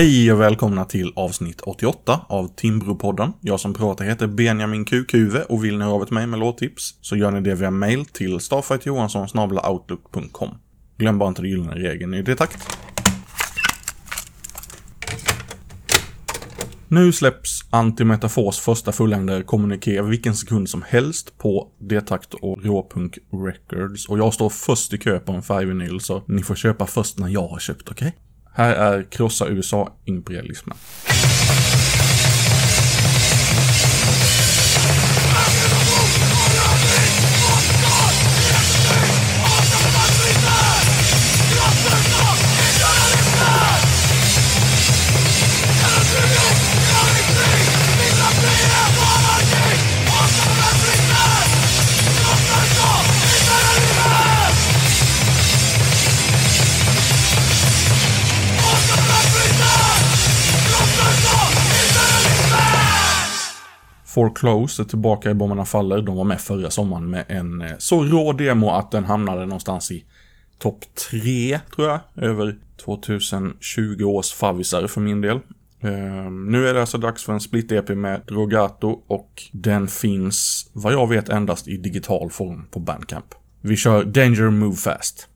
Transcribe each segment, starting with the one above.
Hej och välkomna till avsnitt 88 av Timbropodden. Jag som pratar heter Benjamin Kukuve och vill ni höra av ett mig med låttips så gör ni det via mail till starfightjohansson.outlook.com. Glöm bara inte den gyllene regeln i det takt. Nu släpps Antimetafors första fullängdare kommuniké vilken sekund som helst på Detakt och Råpunk Records. Och jag står först i kö på en färgvinyl så ni får köpa först när jag har köpt, okej? Okay? Här är Krossa USA-imperialismen. Foreclose är tillbaka i Bomberna Faller. De var med förra sommaren med en eh, så rå demo att den hamnade någonstans i topp 3, tror jag, över 2020 års favvisar för min del. Uh, nu är det alltså dags för en split-EP med Drogato och den finns, vad jag vet, endast i digital form på Bandcamp. Vi kör Danger Move Fast.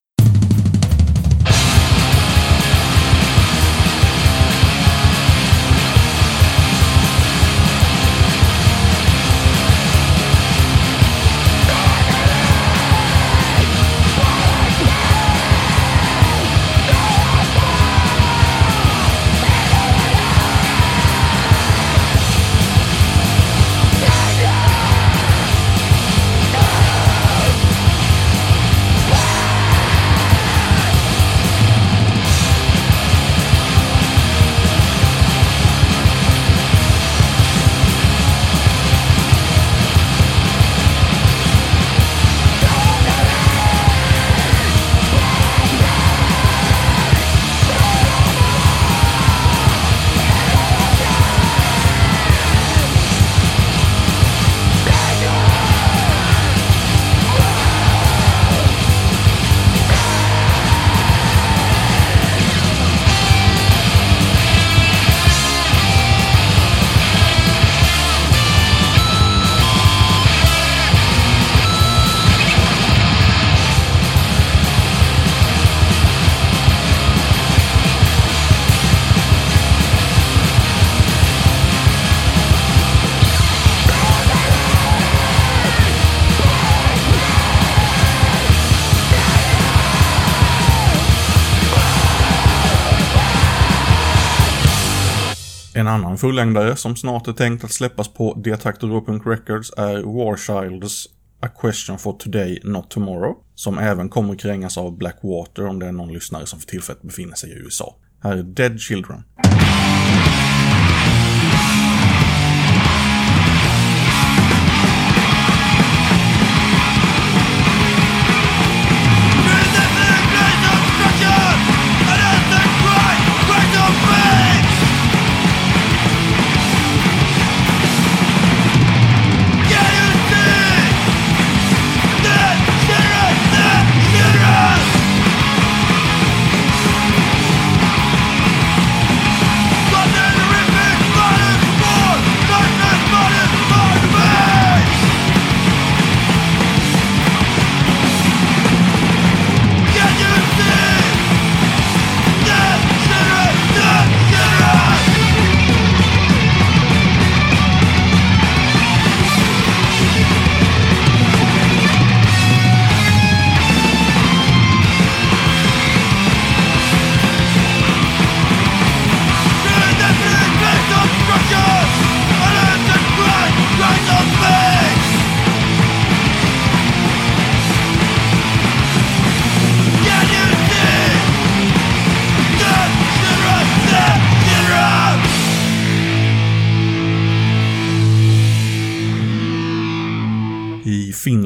En annan fullängdare som snart är tänkt att släppas på Detector Open Records är Warchilds A Question for Today Not Tomorrow, som även kommer krängas av Blackwater om det är någon lyssnare som för tillfället befinner sig i USA. Här är Dead Children.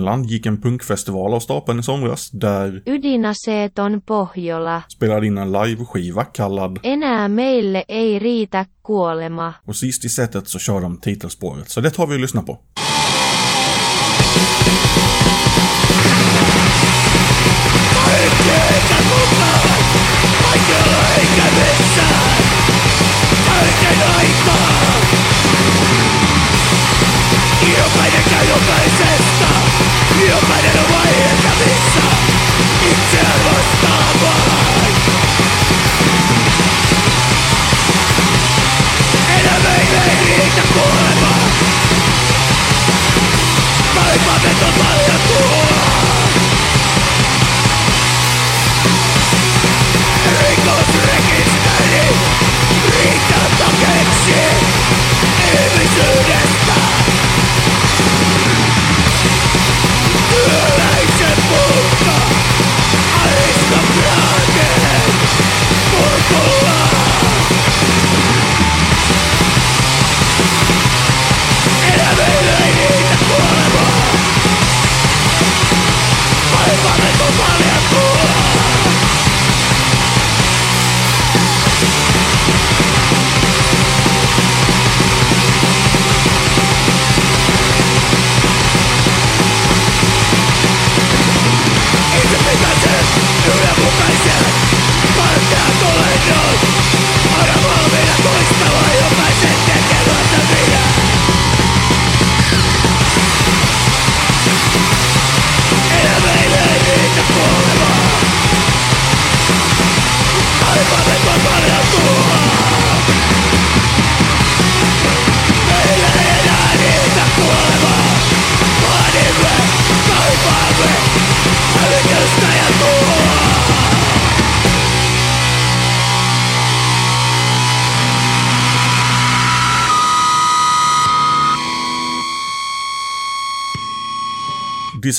Finland gick en punkfestival av stapeln i somras där Ydinaseton Pohjola spelade in en liveskiva kallad Enää meille ei riitä kuolema. Och sist i setet så kör de titelspåret, så det tar vi och lyssnar på. Kaikilla eikä missään. This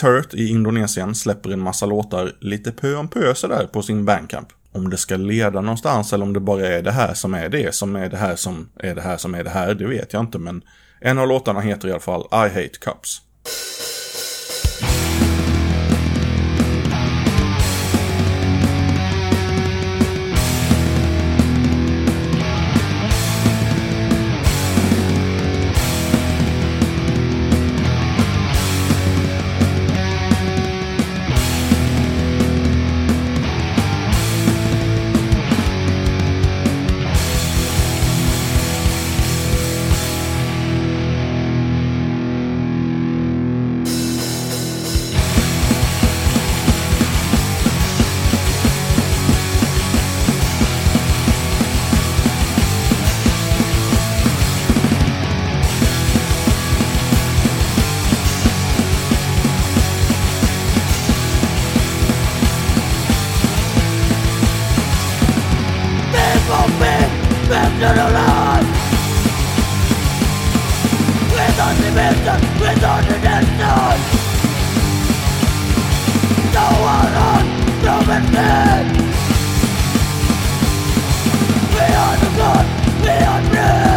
Hurt i Indonesien släpper en massa låtar lite pö om pö sådär på sin bandcamp. Om det ska leda någonstans eller om det bara är det här som är det som är det här som är det här som är det här, det vet jag inte men en av låtarna heter i alla fall I Hate Cups. of me We've done a lot Without the mission, without the destiny No one on, no man dead We are the blood, we are dead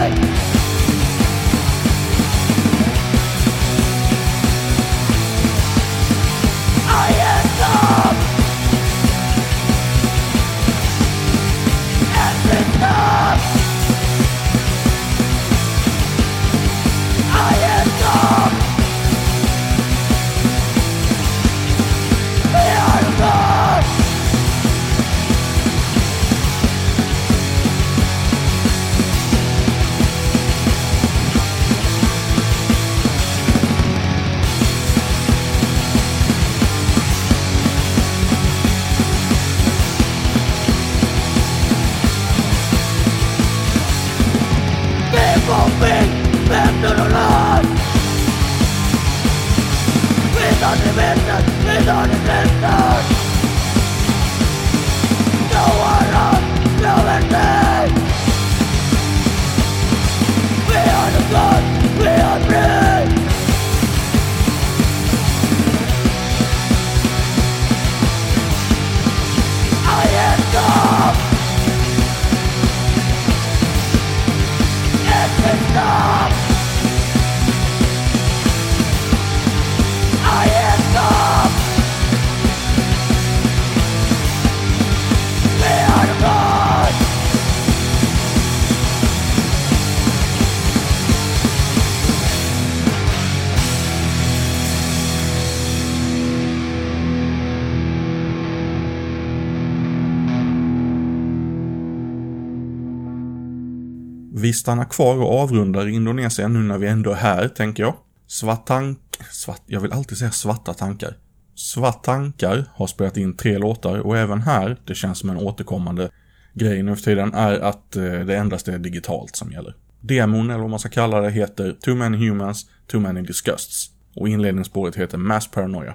stannar kvar och avrundar Indonesien nu när vi ändå är här, tänker jag. Svartank... Svart... Jag vill alltid säga svarta tankar. Svartankar har spelat in tre låtar och även här, det känns som en återkommande grej nu för tiden, är att eh, det endast är digitalt som gäller. Demon, eller vad man ska kalla det, heter Too Many Humans, Too Many Disgusts. Och inledningsspåret heter Mass Paranoia.